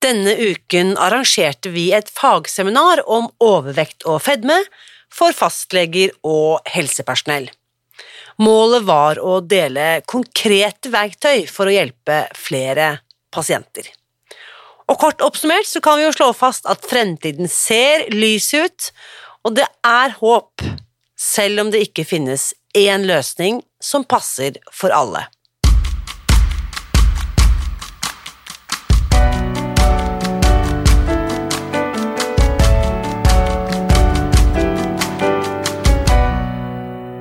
Denne uken arrangerte vi et fagseminar om overvekt og fedme for fastleger og helsepersonell. Målet var å dele konkrete verktøy for å hjelpe flere pasienter. Og kort oppsummert så kan vi jo slå fast at fremtiden ser lys ut, og det er håp, selv om det ikke finnes én løsning som passer for alle.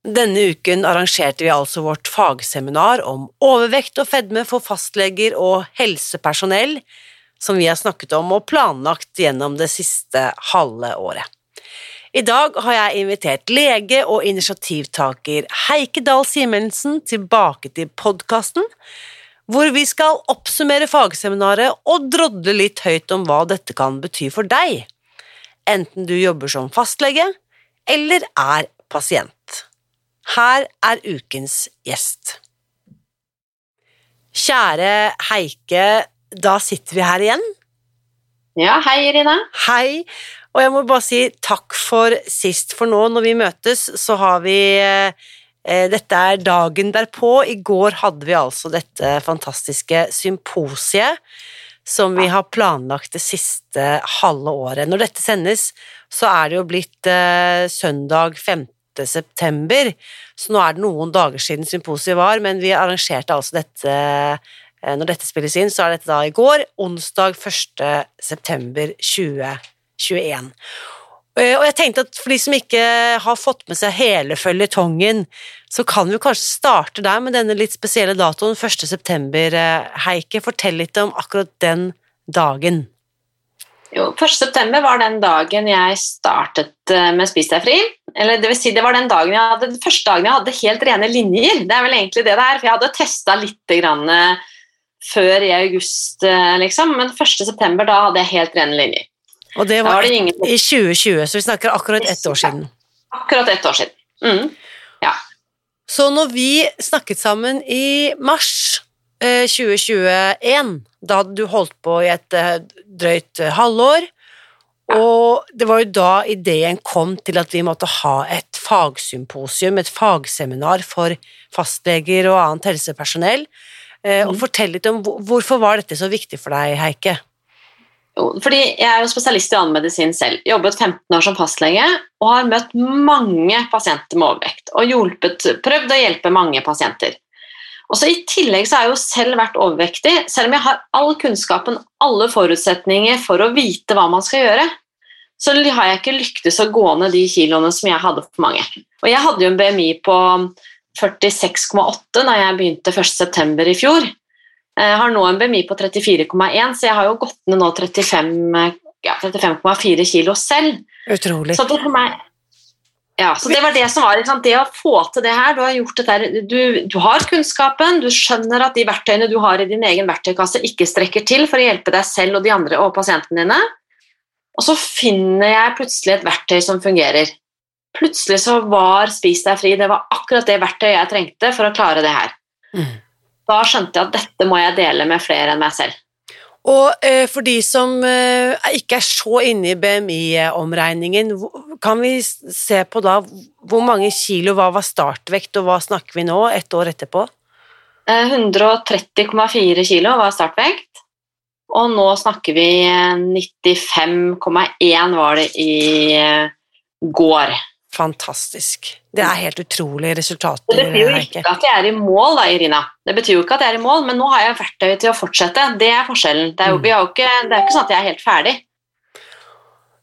Denne uken arrangerte vi altså vårt fagseminar om overvekt og fedme for fastleger og helsepersonell, som vi har snakket om og planlagt gjennom det siste halve året. I dag har jeg invitert lege og initiativtaker Heike Dahl Simensen tilbake til podkasten, hvor vi skal oppsummere fagseminaret og drodle litt høyt om hva dette kan bety for deg, enten du jobber som fastlege eller er pasient. Her er ukens gjest. Kjære Heike, da sitter vi her igjen. Ja, hei Irina. Hei, og jeg må bare si takk for sist, for nå når vi møtes, så har vi eh, Dette er dagen derpå. I går hadde vi altså dette fantastiske symposiet som vi har planlagt det siste halve året. Når dette sendes, så er det jo blitt eh, søndag 15 september, så nå er det noen dager siden symposiet var, men vi arrangerte altså dette eh, når dette spilles inn, så er dette da i går, onsdag 1. september 2021. Eh, og jeg tenkte at for de som ikke har fått med seg hele føljetongen, så kan vi kanskje starte der med denne litt spesielle datoen, 1. september. Eh, Heike, fortell litt om akkurat den dagen. Jo, 1. september var den dagen jeg startet med Spis deg fri. Eller det vil si, det var den dagen jeg hadde, den første dagen jeg hadde helt rene linjer. Det er vel egentlig det det er, for jeg hadde testa litt grann før i august, liksom, men 1. september da hadde jeg helt rene linjer. Og det var, var det ingen... i 2020, så vi snakker akkurat ett år siden. Akkurat ett år siden. Mm. Ja. Så når vi snakket sammen i mars eh, 2021, da hadde du holdt på i et eh, drøyt eh, halvår, og det var jo da ideen kom til at vi måtte ha et fagsymposium, et fagseminar for fastleger og annet helsepersonell. Eh, og mm. Fortell litt om hvorfor var dette så viktig for deg, Heike? Fordi Jeg er jo spesialist i allmedisin selv. Jobbet 15 år som fastlege og har møtt mange pasienter med overvekt. Og hjulpet, prøvd å hjelpe mange pasienter. Og så I tillegg så har jeg jo selv vært overvektig, selv om jeg har all kunnskapen, alle forutsetninger for å vite hva man skal gjøre så har jeg ikke lyktes å gå ned de kiloene som jeg hadde for mange. Og jeg hadde jo en BMI på 46,8 da jeg begynte 1.9. i fjor. Jeg har nå en BMI på 34,1, så jeg har jo gått ned nå 35,4 ja, 35 kilo selv. Utrolig. Så det, meg, ja, så det var det som var Det å få til det her Du har gjort dette du, du, har kunnskapen, du skjønner at de verktøyene du har i din egen verktøykasse, ikke strekker til for å hjelpe deg selv og de andre og pasientene dine. Og så finner jeg plutselig et verktøy som fungerer. Plutselig så var Spis deg fri det var akkurat det verktøyet jeg trengte for å klare det her. Mm. Da skjønte jeg at dette må jeg dele med flere enn meg selv. Og eh, for de som eh, ikke er så inne i BMI-omregningen, kan vi se på da hvor mange kilo, hva var startvekt, og hva snakker vi nå, ett år etterpå? Eh, 130,4 kilo var startvekt. Og nå snakker vi 95,1 var det i eh, går. Fantastisk. Det er helt utrolige resultater. Det betyr jo ikke at jeg er i mål, da, Irina. Det betyr jo ikke at jeg er i mål, men nå har jeg verktøy til å fortsette. Det er forskjellen. Det er jo, Mm. jo ikke, det er ikke sånn at jeg er helt ferdig.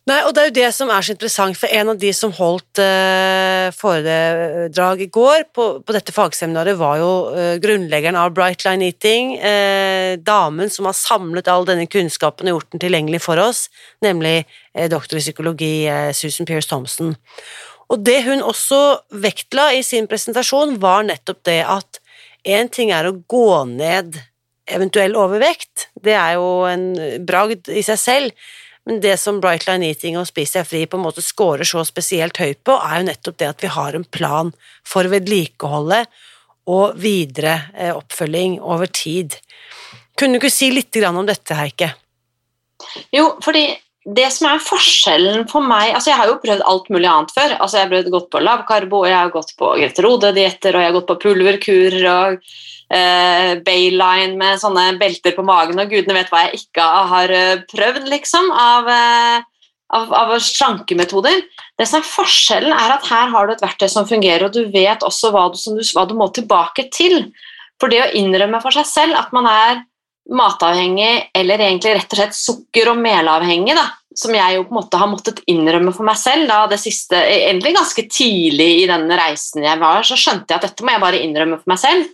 Nei, og det er jo det som er så interessant, for en av de som holdt eh, foredrag i går på, på dette fagseminaret, var jo eh, grunnleggeren av Bright Line Eating, eh, damen som har samlet all denne kunnskapen og gjort den tilgjengelig for oss, nemlig eh, doktor i psykologi eh, Susan Pierce Thompson. Og det hun også vektla i sin presentasjon, var nettopp det at én ting er å gå ned eventuell overvekt, det er jo en bragd i seg selv, men det som Bright Line Eating og Spis deg fri på en måte scorer så spesielt høyt på, er jo nettopp det at vi har en plan for vedlikeholdet og videre eh, oppfølging over tid. Kunne du ikke si litt om dette, Heike? Jo, fordi det som er forskjellen for meg altså Jeg har jo prøvd alt mulig annet før. altså Jeg har prøvd gått på lavkarbo, jeg har gått på Grete Rode-dietter, og jeg har gått på pulverkurer og eh, Bayline med sånne belter på magen, og gudene vet hva jeg ikke har eh, prøvd, liksom, av, eh, av, av slankemetoder. Det som er forskjellen, er at her har du et verktøy som fungerer, og du vet også hva du, du, hva du må tilbake til. For det å innrømme for seg selv at man er matavhengig, eller egentlig rett og slett sukker- og melavhengig, da, som jeg jo på en måte har måttet innrømme for meg selv da det siste, egentlig ganske tidlig i den reisen jeg var, så skjønte jeg at dette må jeg bare innrømme for meg selv.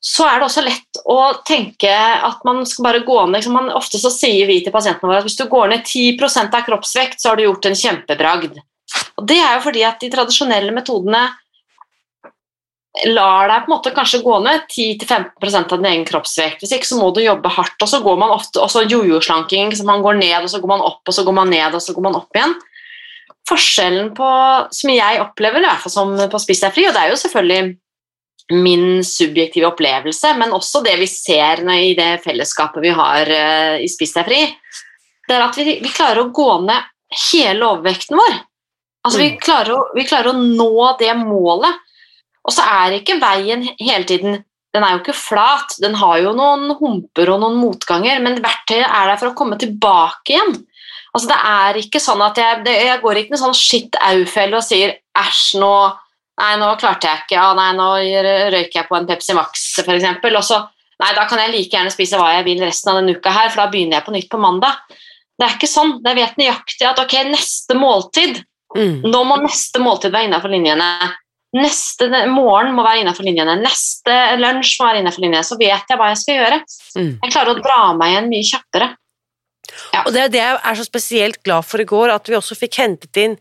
Så er det også lett å tenke at man skal bare gå ned liksom man, Ofte så sier vi til pasientene våre at hvis du går ned 10% av kroppsvekt, så har du gjort en kjempebragd. Og Det er jo fordi at de tradisjonelle metodene lar deg på en måte kanskje gå ned 10-15% av din egen kroppsvekt. Hvis ikke så må du jobbe hardt, og så går man ofte også jojo-slanking. så Man går ned, og så går man opp, og så går man ned, og så går man opp igjen. Forskjellen på, som jeg opplever, i hvert fall som på Spis deg fri, og det er jo selvfølgelig min subjektive opplevelse, men også det vi ser i det fellesskapet vi har eh, i Spis deg fri, det er at vi, vi klarer å gå ned hele overvekten vår. Altså vi, Mm. klarer å, vi klarer å nå det målet. Og så er ikke veien hele tiden Den er jo ikke flat, den har jo noen humper og noen motganger, men verktøyet er der for å komme tilbake igjen. Altså Det er ikke sånn at jeg, det, jeg går ikke i en sånn shit au-felle og sier æsj, nå Nei, nå klarte jeg ikke. Ja, nei, nå røyker jeg på en Pepsi Max, f.eks. Og så Nei, da kan jeg like gjerne spise hva jeg vil resten av denne uka her, for da begynner jeg på nytt på mandag. Det er ikke sånn. Jeg vet nøyaktig at ok, neste måltid Mm. Nå må neste måltid være innenfor linjene. Neste morgen må være innenfor linjene. Neste lunsj må være innenfor linjene. Så vet jeg hva jeg skal gjøre. Mm. Jeg klarer å dra meg igjen mye kjappere. Og det er det jeg er så spesielt glad for i går, at vi også fikk hentet inn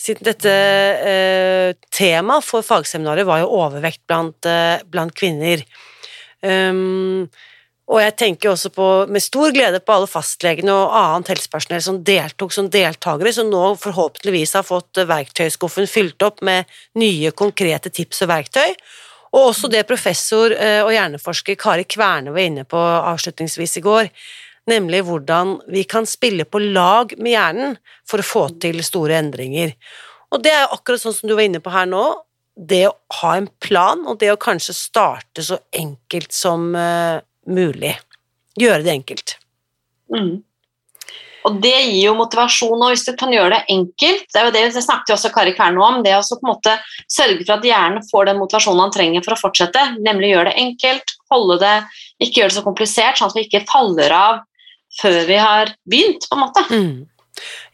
siden dette eh, temaet for fagseminaret var jo overvekt blant, eh, blant kvinner. Um, og jeg tenker også på, med stor glede på alle fastlegene og annet helsepersonell som deltok som deltakere, som nå forhåpentligvis har fått verktøyskuffen fylt opp med nye, konkrete tips og verktøy. Og også det professor eh, og hjerneforsker Kari Kverne var inne på avslutningsvis i går, nemlig hvordan vi kan spille på lag med hjernen for å få til store endringer. Og det er akkurat sånn som du var inne på her nå, det å ha en plan, og det å kanskje starte så enkelt som uh, mulig. Gjøre det enkelt. Mm. Og det gir jo motivasjon, og hvis du kan gjøre det enkelt Det er jo det, det snakket jo også Kari Kverno om, det å på en måte sørge for at hjernen får den motivasjonen han trenger for å fortsette, nemlig gjøre det enkelt, holde det, ikke gjøre det så komplisert, sånn at vi ikke faller av før vi har begynt, på en måte. Mm.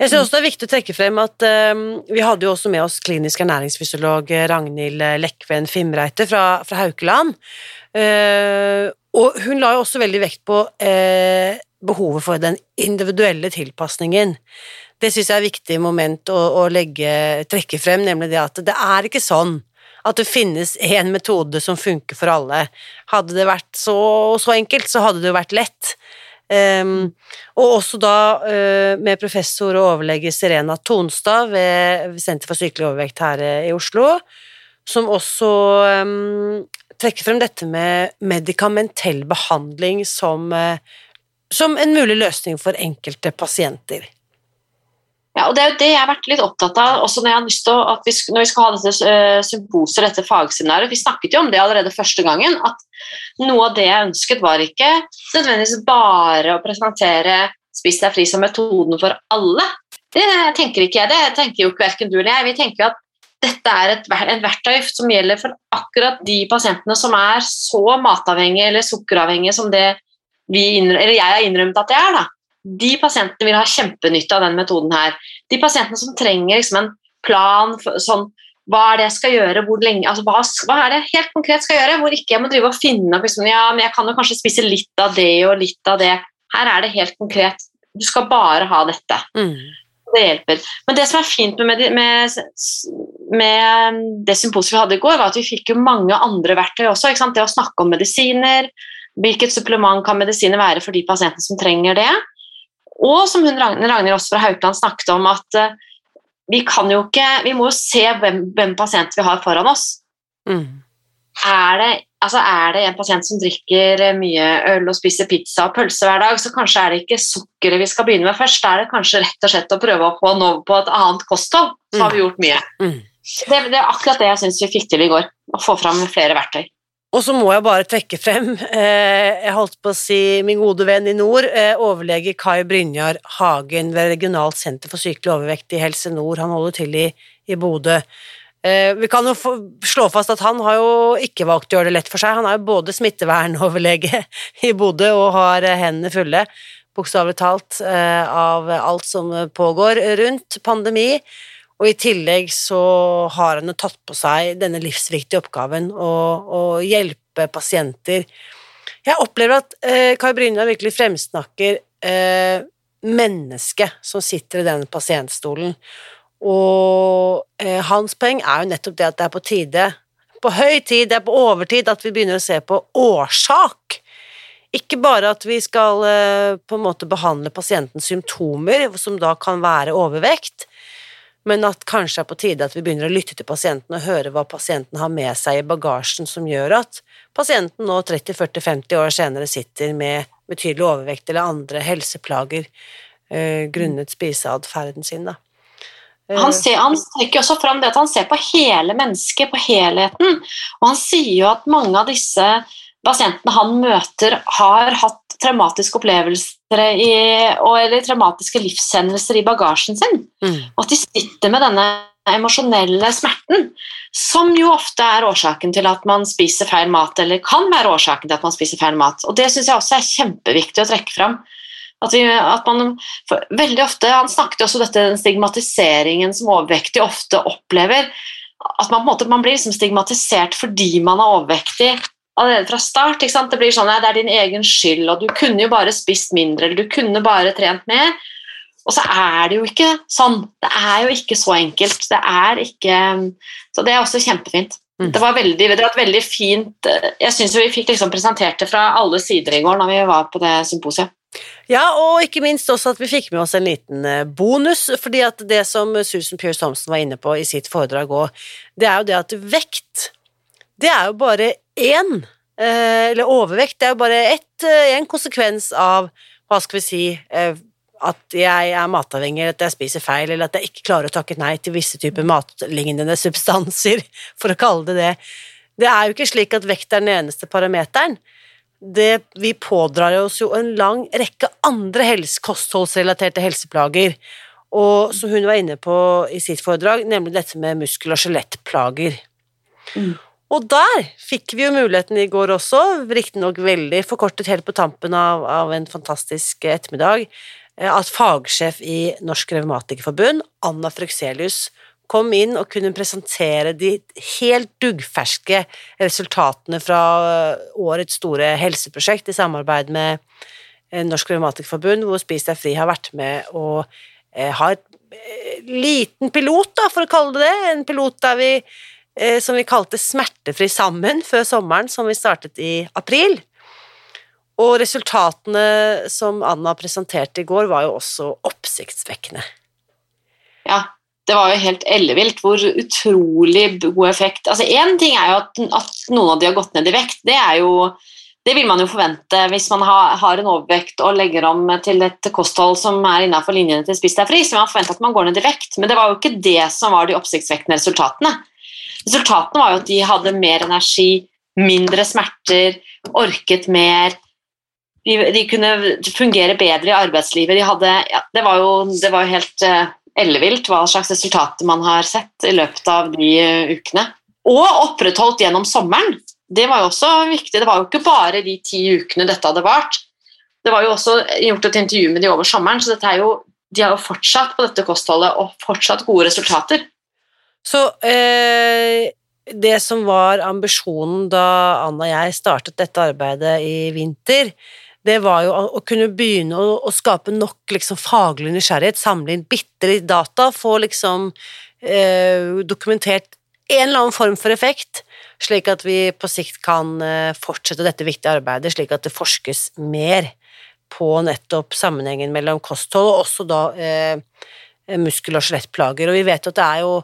Jeg synes også det er viktig å trekke frem at um, vi hadde jo også med oss klinisk ernæringsfysiolog Ragnhild Lekven Fimreite fra, fra Haukeland. Uh, og hun la jo også veldig vekt på eh, behovet for den individuelle tilpasningen. Det syns jeg er et viktig moment å, å legge, trekke frem, nemlig det at det er ikke sånn at det finnes én metode som funker for alle. Hadde det vært så, så enkelt, så hadde det jo vært lett. Um, og også da uh, med professor og overlege Serena Tonstad ved Senter for sykelig overvekt her uh, i Oslo, som også um, trekker frem dette med medikamentell behandling som, uh, som en mulig løsning for enkelte pasienter. Ja, og Det er jo det jeg har vært litt opptatt av også når, jeg har lyst til at vi, når vi skal ha dette uh, symposiet, dette fagseminaret. Vi snakket jo om det allerede første gangen. At noe av det jeg ønsket, var ikke nødvendigvis bare å presentere Spis deg fri som metoden for alle. Det tenker ikke jeg. Det tenker jo ikke verken du eller jeg. Vi tenker jo at dette er et, en verktøy som gjelder for akkurat de pasientene som er så matavhengige eller sukkeravhengige som det vi, eller jeg har innrømt at det er. da de pasientene vil ha kjempenytte av den metoden her. De pasientene som trenger liksom, en plan for, sånn, hva er det jeg skal gjøre, hvor lenge, altså, hva, hva, er det helt konkret skal gjøre, hvor ikke jeg må drive og finne opp liksom, ja, men jeg kan jo kanskje spise litt av det og litt av det. Her er det helt konkret. Du skal bare ha dette. Mm. Det hjelper. Men det som er fint med, med, med det symposiet vi hadde i går, var at vi fikk jo mange andre verktøy også. Det å snakke om medisiner, hvilket supplement kan medisiner være for de pasientene som trenger det. Og som hun Ragnhild også fra Haukeland snakket om, at uh, vi kan jo ikke Vi må jo se hvem, hvem pasient vi har foran oss. Mm. Er, det, altså er det en pasient som drikker mye øl og spiser pizza og pølse hver dag, så kanskje er det ikke sukkeret vi skal begynne med først. Da er det kanskje rett og slett å prøve å få noe på et annet kosthold. Så har vi mm. gjort mye. Mm. Det, det, er akkurat det jeg syns vi fikk til i går. Å få fram flere verktøy. Og så må jeg bare trekke frem, eh, jeg holdt på å si min gode venn i nord, eh, overlege Kai Brynjar Hagen ved Regionalt senter for sykelig overvekt i Helse Nord. Han holder til i, i Bodø. Eh, vi kan jo slå fast at han har jo ikke valgt å gjøre det lett for seg. Han er jo både smittevernoverlege i Bodø og har hendene fulle, bokstavelig talt, av alt som pågår rundt pandemi. Og i tillegg så har han tatt på seg denne livsviktige oppgaven å hjelpe pasienter. Jeg opplever at eh, Kai Brynja virkelig fremsnakker eh, mennesket som sitter i den pasientstolen. Og eh, hans poeng er jo nettopp det at det er på tide, på høy tid, det er på overtid, at vi begynner å se på årsak. Ikke bare at vi skal eh, på en måte behandle pasientens symptomer, som da kan være overvekt, men at kanskje er på tide at vi begynner å lytte til pasienten og høre hva pasienten har med seg i bagasjen som gjør at pasienten nå 30-40-50 år senere sitter med betydelig overvekt eller andre helseplager eh, grunnet spiseatferden sin. Da. Han, ser, han trekker også fram det at han ser på hele mennesket, på helheten. Og han sier jo at mange av disse pasientene han møter, har hatt traumatiske opplevelser i, og, eller traumatiske livshendelser i bagasjen sin. Mm. Og at de sitter med denne emosjonelle smerten, som jo ofte er årsaken til at man spiser feil mat, eller kan være årsaken til at man spiser feil mat. Og Det syns jeg også er kjempeviktig å trekke fram. At, vi, at man, veldig ofte, Han snakket også om dette den stigmatiseringen som overvektige ofte opplever. At man, på en måte, man blir liksom stigmatisert fordi man er overvektig, allerede fra start. Det blir sånn at det er din egen skyld, og du kunne jo bare spist mindre, eller du kunne bare trent mer. Og så er det jo ikke sånn. Det er jo ikke så enkelt. Det er ikke Så det er også kjempefint. Mm. Det var veldig, det var et veldig fint Jeg syns vi fikk liksom presentert det fra alle sider i går når vi var på det symposiet. Ja, og ikke minst også at vi fikk med oss en liten eh, bonus, fordi at det som Susan Pierce Thompson var inne på i sitt foredrag òg, det er jo det at vekt, det er jo bare én eh, Eller overvekt, det er jo bare ett, eh, en konsekvens av, hva skal vi si, eh, at jeg er matavhengig, at jeg spiser feil, eller at jeg ikke klarer å takke nei til visse typer matlignende substanser, for å kalle det det. Det er jo ikke slik at vekt er den eneste parameteren. Det, vi pådrar oss jo en lang rekke andre helse, kostholdsrelaterte helseplager, og som hun var inne på i sitt foredrag, nemlig dette med muskel- og skjelettplager. Mm. Og der fikk vi jo muligheten i går også, riktignok veldig forkortet helt på tampen av, av, en fantastisk ettermiddag, eh, at fagsjef i Norsk Revmatikerforbund, Anna Frukselius, kom inn og kunne presentere de helt duggferske resultatene fra eh, årets store helseprosjekt i samarbeid med eh, Norsk Revmatikerforbund, hvor Spis deg fri har vært med å ha et liten pilot, da, for å kalle det det, en pilot der vi som vi kalte Smertefri sammen før sommeren, som vi startet i april. Og resultatene som Anna presenterte i går, var jo også oppsiktsvekkende. Ja, det var jo helt ellevilt hvor utrolig god effekt Altså Én ting er jo at, at, noen av de har gått ned i vekt. Det er jo det vil man jo forvente hvis man har, en overvekt og legger om til et kosthold som er innenfor linjene til Spis deg fri, så man forventer at man går ned i vekt. Men det var jo ikke det som var de oppsiktsvekkende resultatene. Resultatene var jo at de hadde mer energi, mindre smerter, orket mer. De, de kunne fungere bedre i arbeidslivet. De hadde, ja, det, var jo, det var jo helt uh, ellevilt hva slags resultater man har sett i løpet av de uh, ukene. Og opprettholdt gjennom sommeren det var jo også viktig. Det var jo ikke bare de ti ukene dette hadde vart. Det var jo også gjort et intervju med de over sommeren, så jo, de har jo fortsatt på dette kostholdet og fortsatt gode resultater. Så eh, det som var ambisjonen da Anna og jeg startet dette arbeidet i vinter, det var jo å kunne begynne å, å skape nok liksom, faglig nysgjerrighet, samle inn bitte litt data, få liksom eh, dokumentert en eller annen form for effekt, slik at vi på sikt kan eh, fortsette dette viktige arbeidet, slik at det forskes mer på nettopp sammenhengen mellom kosthold og også da eh, muskel- og skjelettplager. Og vi vet jo at det er jo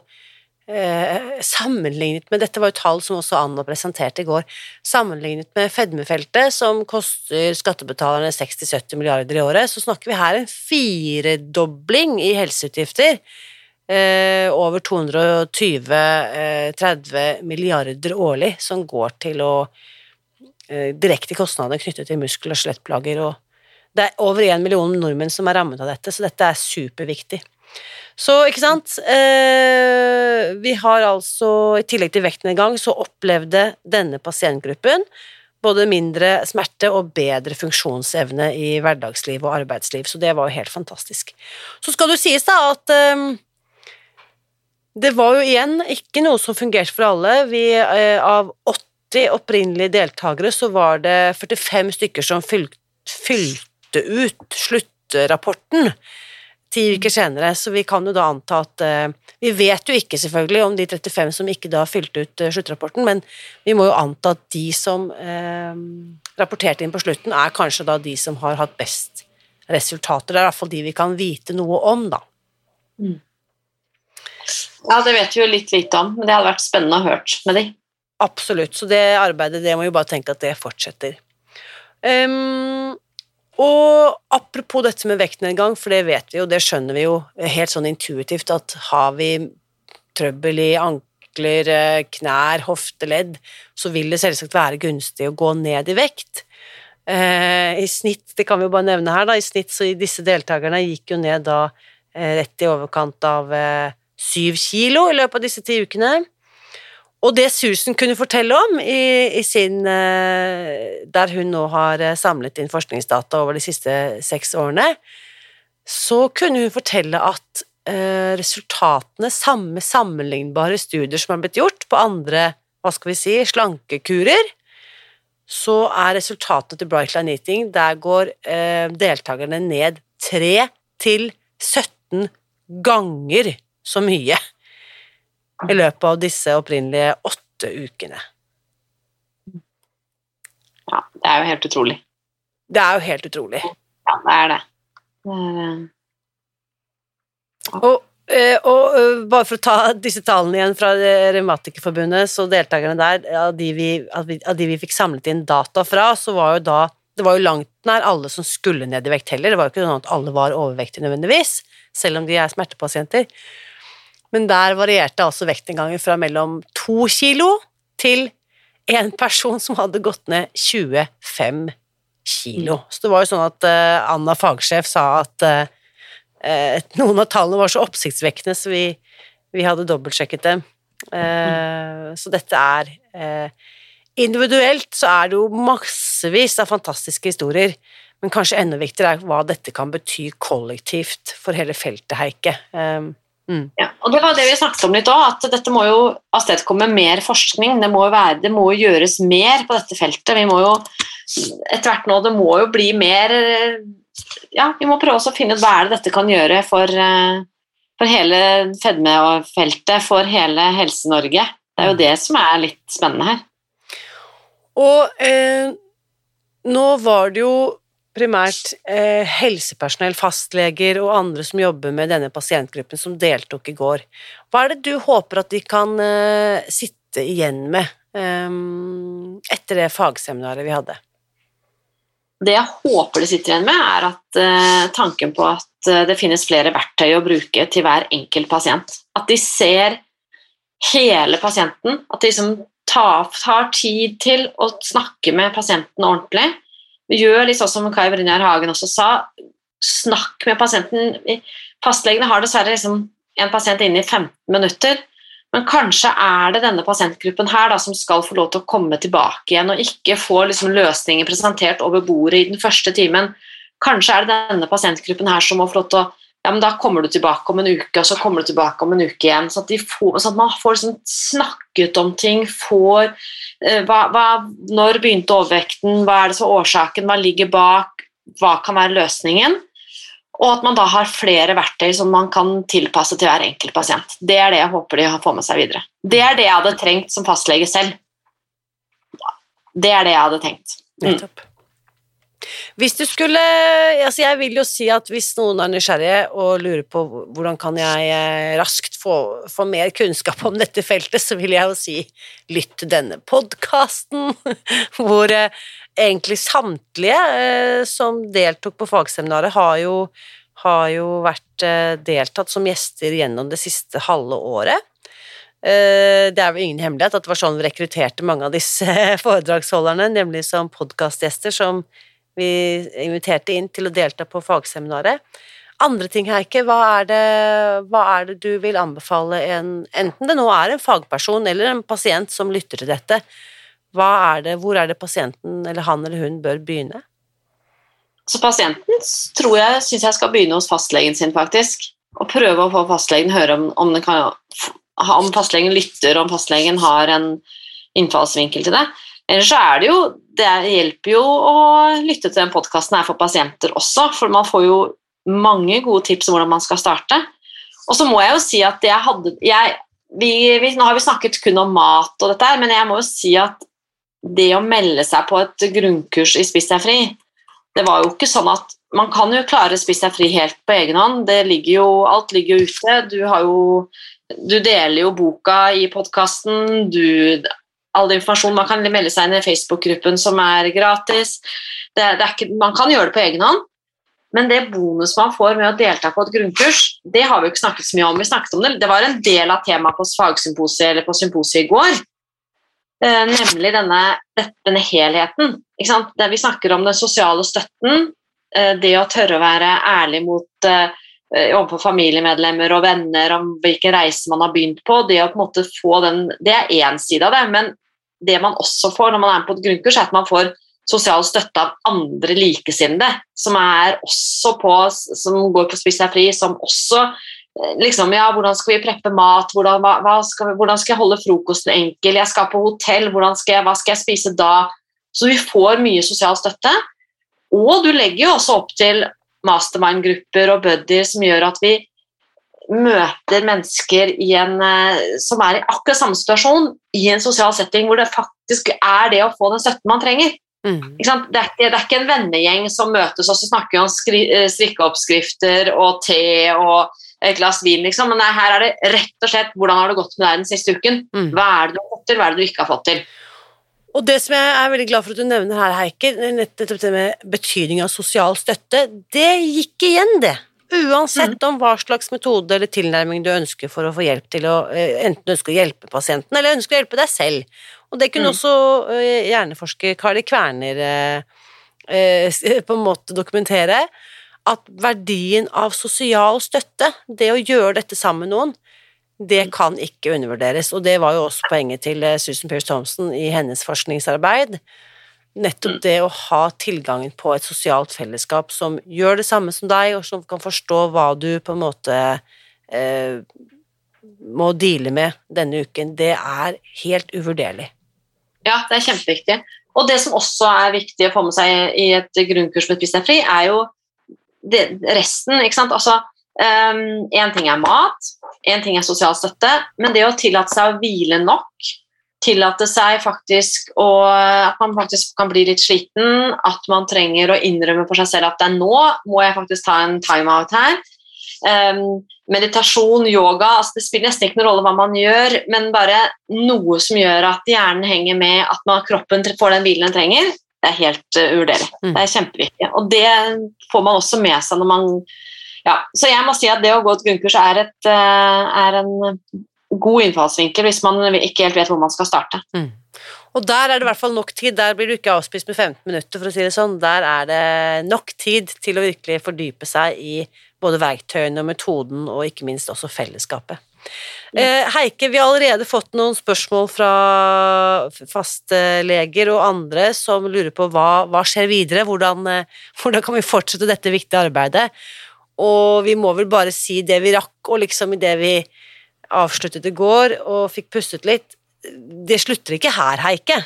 eh, sammenlignet med Dette var jo tall som også Anna presenterte i går. Sammenlignet med fedmefeltet, som koster skattebetalerne 60-70 milliarder i året, så snakker vi her en firedobling i helseutgifter eh, over 220-30 eh, milliarder årlig som går til å eh, direkte kostnader knyttet til muskel- og skjelettplager. Og det er over én million nordmenn som er rammet av dette, så dette er superviktig. Så, ikke sant eh, Vi har altså, i tillegg til vektnedgang, så opplevde denne pasientgruppen både mindre smerte og bedre funksjonsevne i hverdagsliv og arbeidsliv, så det var jo helt fantastisk. Så skal det sies da at eh, det var jo igjen ikke noe som fungerte for alle. Vi, eh, av 80 opprinnelige deltakere så var det 45 stykker som fylte ut sluttrapporten ti uker senere, så vi kan jo da anta at eh, Vi vet jo ikke selvfølgelig om de 35 som ikke da fylte ut eh, sluttrapporten, men vi må jo anta at de som eh, rapporterte inn på slutten, er kanskje da de som har hatt best resultater. Det er i hvert fall de vi kan vite noe om, da. Mm. Ja, det vet vi jo litt lite om, men det hadde vært spennende å hørt med de. Absolutt, så det arbeidet, det må vi bare tenke at det fortsetter. Um, og apropos dette med vektnedgang, for det vet vi jo, det skjønner vi jo helt sånn intuitivt, at har vi trøbbel i ankler, eh, knær, hofteledd, så vil det selvsagt være gunstig å gå ned i vekt. Eh, I snitt, det kan vi jo bare nevne her, da, i snitt så disse deltakerne gikk jo ned da uh, rett i overkant av syv syv kilo i løpet av disse ti ukene. Og det Susan kunne fortelle om i, i sin eh, Der hun nå har eh, samlet inn forskningsdata over de siste seks årene, så kunne hun fortelle at eh, resultatene, samme sammenlignbare studier som har blitt gjort på andre hva skal vi si, slankekurer, så er resultatet til Bright Line Eating Der går deltakerne ned 3 til 17 ganger så mye i løpet av disse opprinnelige åtte ukene. Ja, det er jo helt utrolig. Det er jo helt utrolig. Ja, det er det. Ja. Og, eh, og, eh, bare for å ta disse tallene igjen fra Revmatikerforbundet, så deltakerne der, av de, vi, de vi fikk samlet inn data fra, så var jo da det var jo langt nær alle som skulle ned i vekt heller. Det var jo ikke sånn at alle var overvektige nødvendigvis, selv om de er smertepasienter. Men der varierte altså vektinngangen fra mellom to kilo til en person som hadde gått ned 25 kilo. Så det var jo sånn at uh, Anna fagsjef sa at uh, noen av tallene var så oppsiktsvekkende, så vi, vi hadde dobbeltsjekket dem. Uh, så dette er Individuelt så er det jo massevis av fantastiske historier, men kanskje enda viktigere er hva dette kan bety kollektivt for hele feltet, Heike. Um, Mm. Ja, og Det var det vi snakket om litt òg, at dette må jo avstedkomme mer forskning. Det må, være, det må gjøres mer på dette feltet. Vi må jo etter hvert nå, det må jo bli mer Ja, vi må prøve å finne ut hva er det dette kan gjøre for, eh, for hele fedmefeltet, for hele Helse-Norge. Det er jo det som er litt spennende her. Og eh, nå var det jo primært eh, helsepersonell, fastleger og andre som jobber med denne pasientgruppen, som deltok i går. Hva er det du håper at de kan eh, sitte igjen med eh, etter det fagseminaret vi hadde? det jeg håper de sitter igjen med, er at uh, tanken på at uh, det finnes flere verktøy å bruke til hver enkelt pasient. At de ser hele pasienten. At de liksom tar, tar tid til å snakke med pasienten ordentlig. Gjør litt sånn som Kai Brynjar Hagen også sa. Snakk med pasienten. Fastlegene har dessverre liksom en pasient inne i 15 minutter. Men kanskje er det denne pasientgruppen her da, som skal få lov til å komme tilbake igjen og ikke få liksom, løsninger presentert over bordet i den første timen. Kanskje er det denne pasientgruppen her som må få lov til å ja, men da kommer du tilbake om en uke, og så kommer du tilbake om en uke igjen. Så at, får, så at man får liksom snakket om ting, får eh, hva, hva, Når begynte overvekten, hva er det som er årsaken, hva ligger bak, hva kan være løsningen? Og at man da har flere verktøy som man kan tilpasse til hver enkelt pasient. Det er det jeg håper de får med seg videre. Det er det jeg hadde trengt som fastlege selv. Det er det jeg hadde tenkt. Mm. Hvis du skulle altså Jeg vil jo si at hvis noen er nysgjerrige og lurer på hvordan kan jeg eh, raskt få, få mer kunnskap om dette feltet, så vil jeg jo si lytt til denne podkasten, hvor eh, egentlig samtlige eh, som deltok på fagseminaret, har jo, har jo vært deltatt som gjester gjennom det siste halve året. Det er vel ingen hemmelighet at det var sånn vi rekrutterte mange av disse foredragsholderne, nemlig som podkastgjester som vi inviterte inn til å delta på fagseminaret. Andre ting, Heike, hva er, det, hva er det du vil anbefale en, enten det nå er en fagperson eller en pasient som lytter til dette, er det, hvor er det pasienten eller han eller hun bør begynne? Så pasienten tror jeg syns jeg skal begynne hos fastlegen sin, faktisk. Og prøve å få fastlegen høre om, om, kan, om fastlegen lytter, om fastlegen har en innfallsvinkel til det. Ellers så er det jo Det hjelper jo å lytte til den podkasten her for pasienter også, for man får jo mange gode tips om hvordan man skal starte. Og så må jeg jo si at jeg hadde jeg, vi, vi, Nå har vi snakket kun om mat og dette men jeg må jo si at det å melde seg på et grunnkurs i Spiss deg fri Det var jo ikke sånn at Man kan jo klare Spiss deg fri helt på egen hånd. Det ligger jo, alt ligger jo ute. Du, har jo, du deler jo boka i podkasten. All informasjon Man kan melde seg inn i Facebook-gruppen som er gratis. Det, det er ikke, man kan gjøre det på egen hånd. Men det bonus man får med å delta på et grunnkurs, det har vi jo ikke snakket så mye om. Vi snakket om Det Det var en del av temaet på fagsymposiet eller på symposiet i går. Eh, nemlig denne, denne helheten. Det vi snakker om den sosiale støtten, eh, det å tørre å være ærlig mot eh, overfor familiemedlemmer og venner om hvilken reise man har begynt på. Det å på en måte få den, det er én side av det, men det man også får når man er med på et grunnkurs, er at man får sosial støtte av andre likesinnede som, er også på, som går på Spis deg fri, som også liksom, ja, hvordan skal vi preppe mat, hvordan, hva, skal, hvordan, skal, jeg holde frokosten enkel, jeg skal på hotell, skal jeg, hva skal jeg spise da? Så vi får mye sosial støtte. Og du legger jo også opp til mastermind-grupper og buddier som gjør at vi møter mennesker en, eh, som er i akkurat samme situasjon, i en sosial setting hvor det faktisk er det å få den støtten man trenger. Mm. Det, er det, er ikke, en vennegjeng som møtes og så snakker om skri, eh, strikkeoppskrifter og te og et glass vin, liksom. Men nei, her er det rett og slett hvordan har det gått med deg den siste uken. Mm. Hva er det du har fått til, hva er det du ikke har fått til? Og det som jeg er veldig glad for at du nevner her, Heike, nettopp det med betydning av sosial støtte, det gikk igjen, det. Uansett mm. om hva slags metode eller tilnærming du ønsker for å få hjelp til å eh, enten ønsker å hjelpe pasienten, eller ønsker å hjelpe deg selv. Og det kunne mm. også eh, hjerneforsker Kari Kverner eh, på en måte dokumentere at verdien av sosial støtte, det å gjøre dette sammen med noen, det kan ikke undervurderes. Og det var jo også poenget til Susan Pierce Thompson i hennes forskningsarbeid. Nettopp mm. det å ha tilgangen på et sosialt fellesskap som gjør det samme som deg, og som kan forstå hva du på en måte eh, må deale med denne uken, det er helt uvurderlig. Ja, det er kjempeviktig. Og det som også er viktig å få med seg i et grunnkurs med Spis deg fri, er jo det, resten, ikke sant. Altså, Én um, ting er mat, én ting er sosial støtte, men det å tillate seg å hvile nok, tillate seg faktisk å, at man faktisk kan bli litt sliten, at man trenger å innrømme for seg selv at det er nå må jeg faktisk ta en timeout her. Um, meditasjon, yoga altså Det spiller nesten ikke noen rolle hva man gjør, men bare noe som gjør at hjernen henger med, at man, kroppen får den hvilen den trenger, Det er helt uh, uvurderlig. Mm. Det er kjempeviktig. Og det får man også med seg når man ja, Så jeg må si at det å gå et grunnkurs er, et, uh, er en god innfallsvinkel hvis man ikke helt vet hvor man skal starte. Mm. Og der er det i hvert fall nok tid. Der blir du ikke avspist med 15 minutter, for å si det sånn. Der er det nok tid til å virkelig fordype seg i både verktøyene og metoden, og ikke minst også fellesskapet. Eh, Heike, vi har allerede fått noen spørsmål fra fastleger og andre som lurer på hva, hva skjer videre, hvordan, eh, hvordan kan vi fortsette dette viktige arbeidet? Og vi må vel bare si det vi rakk, og liksom i det vi avsluttet i går og fikk pustet litt, det slutter ikke her, Heike?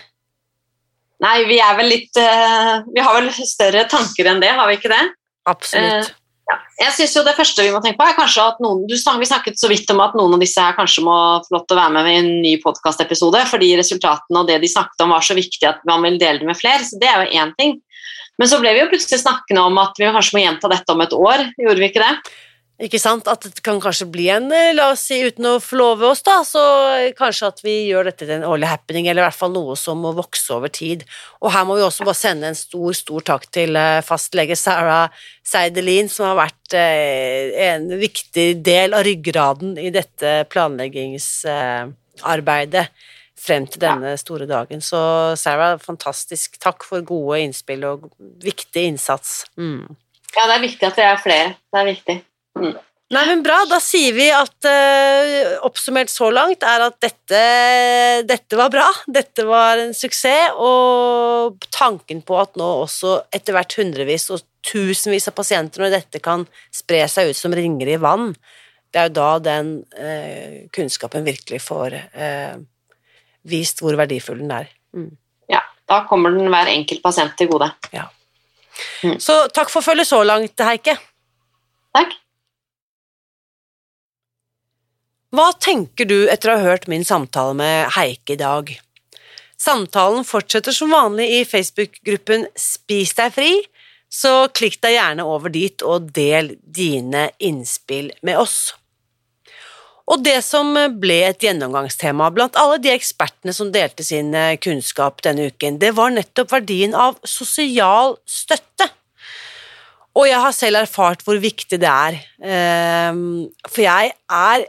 Nei, vi er vel litt uh, Vi har vel større tanker enn det, har vi ikke det? Absolutt. Uh, ja. Jeg synes jo Det første vi må tenke på, er kanskje at noen du Vi snakket så vidt om at noen av disse her kanskje må få lov til å være med i en ny podkastepisode, fordi resultatene og det de snakket om, var så viktig at man vil dele det med flere. Så det er jo én ting. Men så ble vi jo plutselig snakkende om at vi kanskje må gjenta dette om et år. Gjorde vi ikke det? Ikke sant? At det kan kanskje bli en, eh, la oss si uten å forlove oss, da, så kanskje at vi gjør dette til en årlig happening, eller i hvert fall noe som må vokse over tid. Og her må vi også bare sende en stor, stor takk til eh, fastlege Sarah Seidelin, som har vært eh, en viktig del av ryggraden i dette planleggingsarbeidet frem til denne store dagen. Så Sarah, fantastisk takk for gode innspill og viktig innsats. Mm. Ja, det er viktig at det er flere. Det er viktig. Mm. Nei, men Bra. Da sier vi at uh, oppsummert så langt er at dette, dette var bra. Dette var en suksess, og tanken på at nå også etter hvert hundrevis og tusenvis av pasienter, når dette kan spre seg ut som ringer i vann, det er jo da den uh, kunnskapen virkelig får uh, vist hvor verdifull den er. Mm. Ja, da kommer den hver enkelt pasient til gode. Ja. Mm. Så takk for følget så langt, Heike. Takk. Hva tenker du etter å ha hørt min samtale med Heike i dag? Samtalen fortsetter som vanlig i Facebook-gruppen Spis deg fri, så klikk deg gjerne over dit og del dine innspill med oss. Og det som ble et gjennomgangstema blant alle de ekspertene som delte sin eh, kunnskap denne uken, det var nettopp verdien av sosial støtte. Og jeg har selv erfart hvor viktig det er, ehm, for jeg er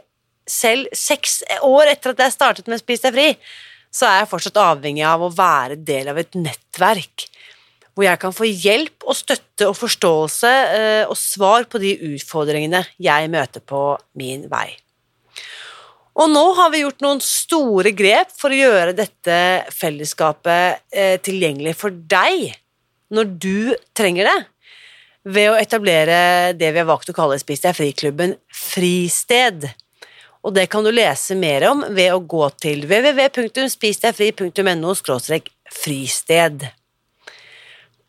selv seks år etter at jeg startet med Spis deg fri, så er jeg fortsatt avhengig av å være del av et nettverk hvor jeg kan få hjelp og støtte og forståelse eh, og svar på de utfordringene jeg møter på min vei. Og nå har vi gjort noen store grep for å gjøre dette fellesskapet eh, tilgjengelig for deg når du trenger det, ved å etablere det vi har valgt å kalle Spis deg fri-klubben Fristed. Og det kan du lese mer om ved å gå til www.spisdegfri.no fristed.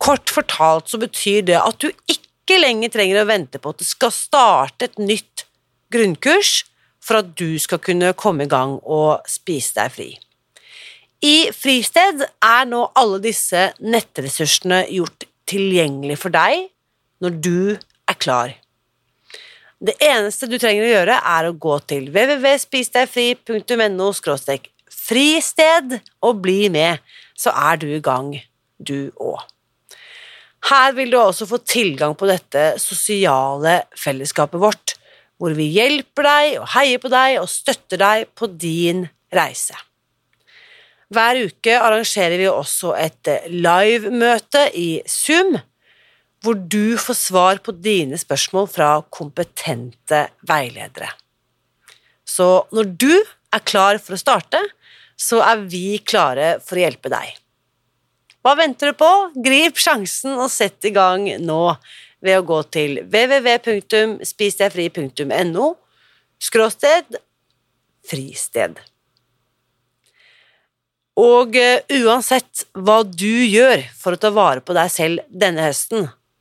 Kort fortalt så betyr det at du ikke lenger trenger å vente på at det skal starte et nytt grunnkurs for at du skal kunne komme i gang og spise deg fri. I Fristed er nå alle disse nettressursene gjort tilgjengelig for deg når du er klar. Det eneste du trenger å gjøre, er å gå til www.spisdegfri.no fristed og bli med, så er du i gang, du òg. Her vil du også få tilgang på dette sosiale fellesskapet vårt, hvor vi hjelper deg og heier på deg og støtter deg på din reise. Hver uke arrangerer vi også et livemøte i Zoom, hvor du får svar på dine spørsmål fra kompetente veiledere. Så når du er klar for å starte, så er vi klare for å hjelpe deg. Hva venter du på? Grip sjansen og sett i gang nå ved å gå til www.spisdegfri.no skråsted fristed. Og uh, uansett hva du gjør for å ta vare på deg selv denne høsten,